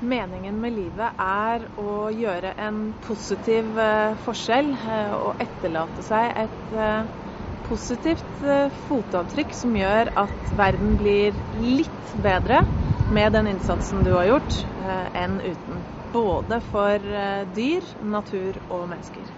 Meningen med livet er å gjøre en positiv eh, forskjell eh, og etterlate seg et eh, positivt fotavtrykk som gjør at verden blir litt bedre med den innsatsen du har gjort, enn uten. Både for dyr, natur og mennesker.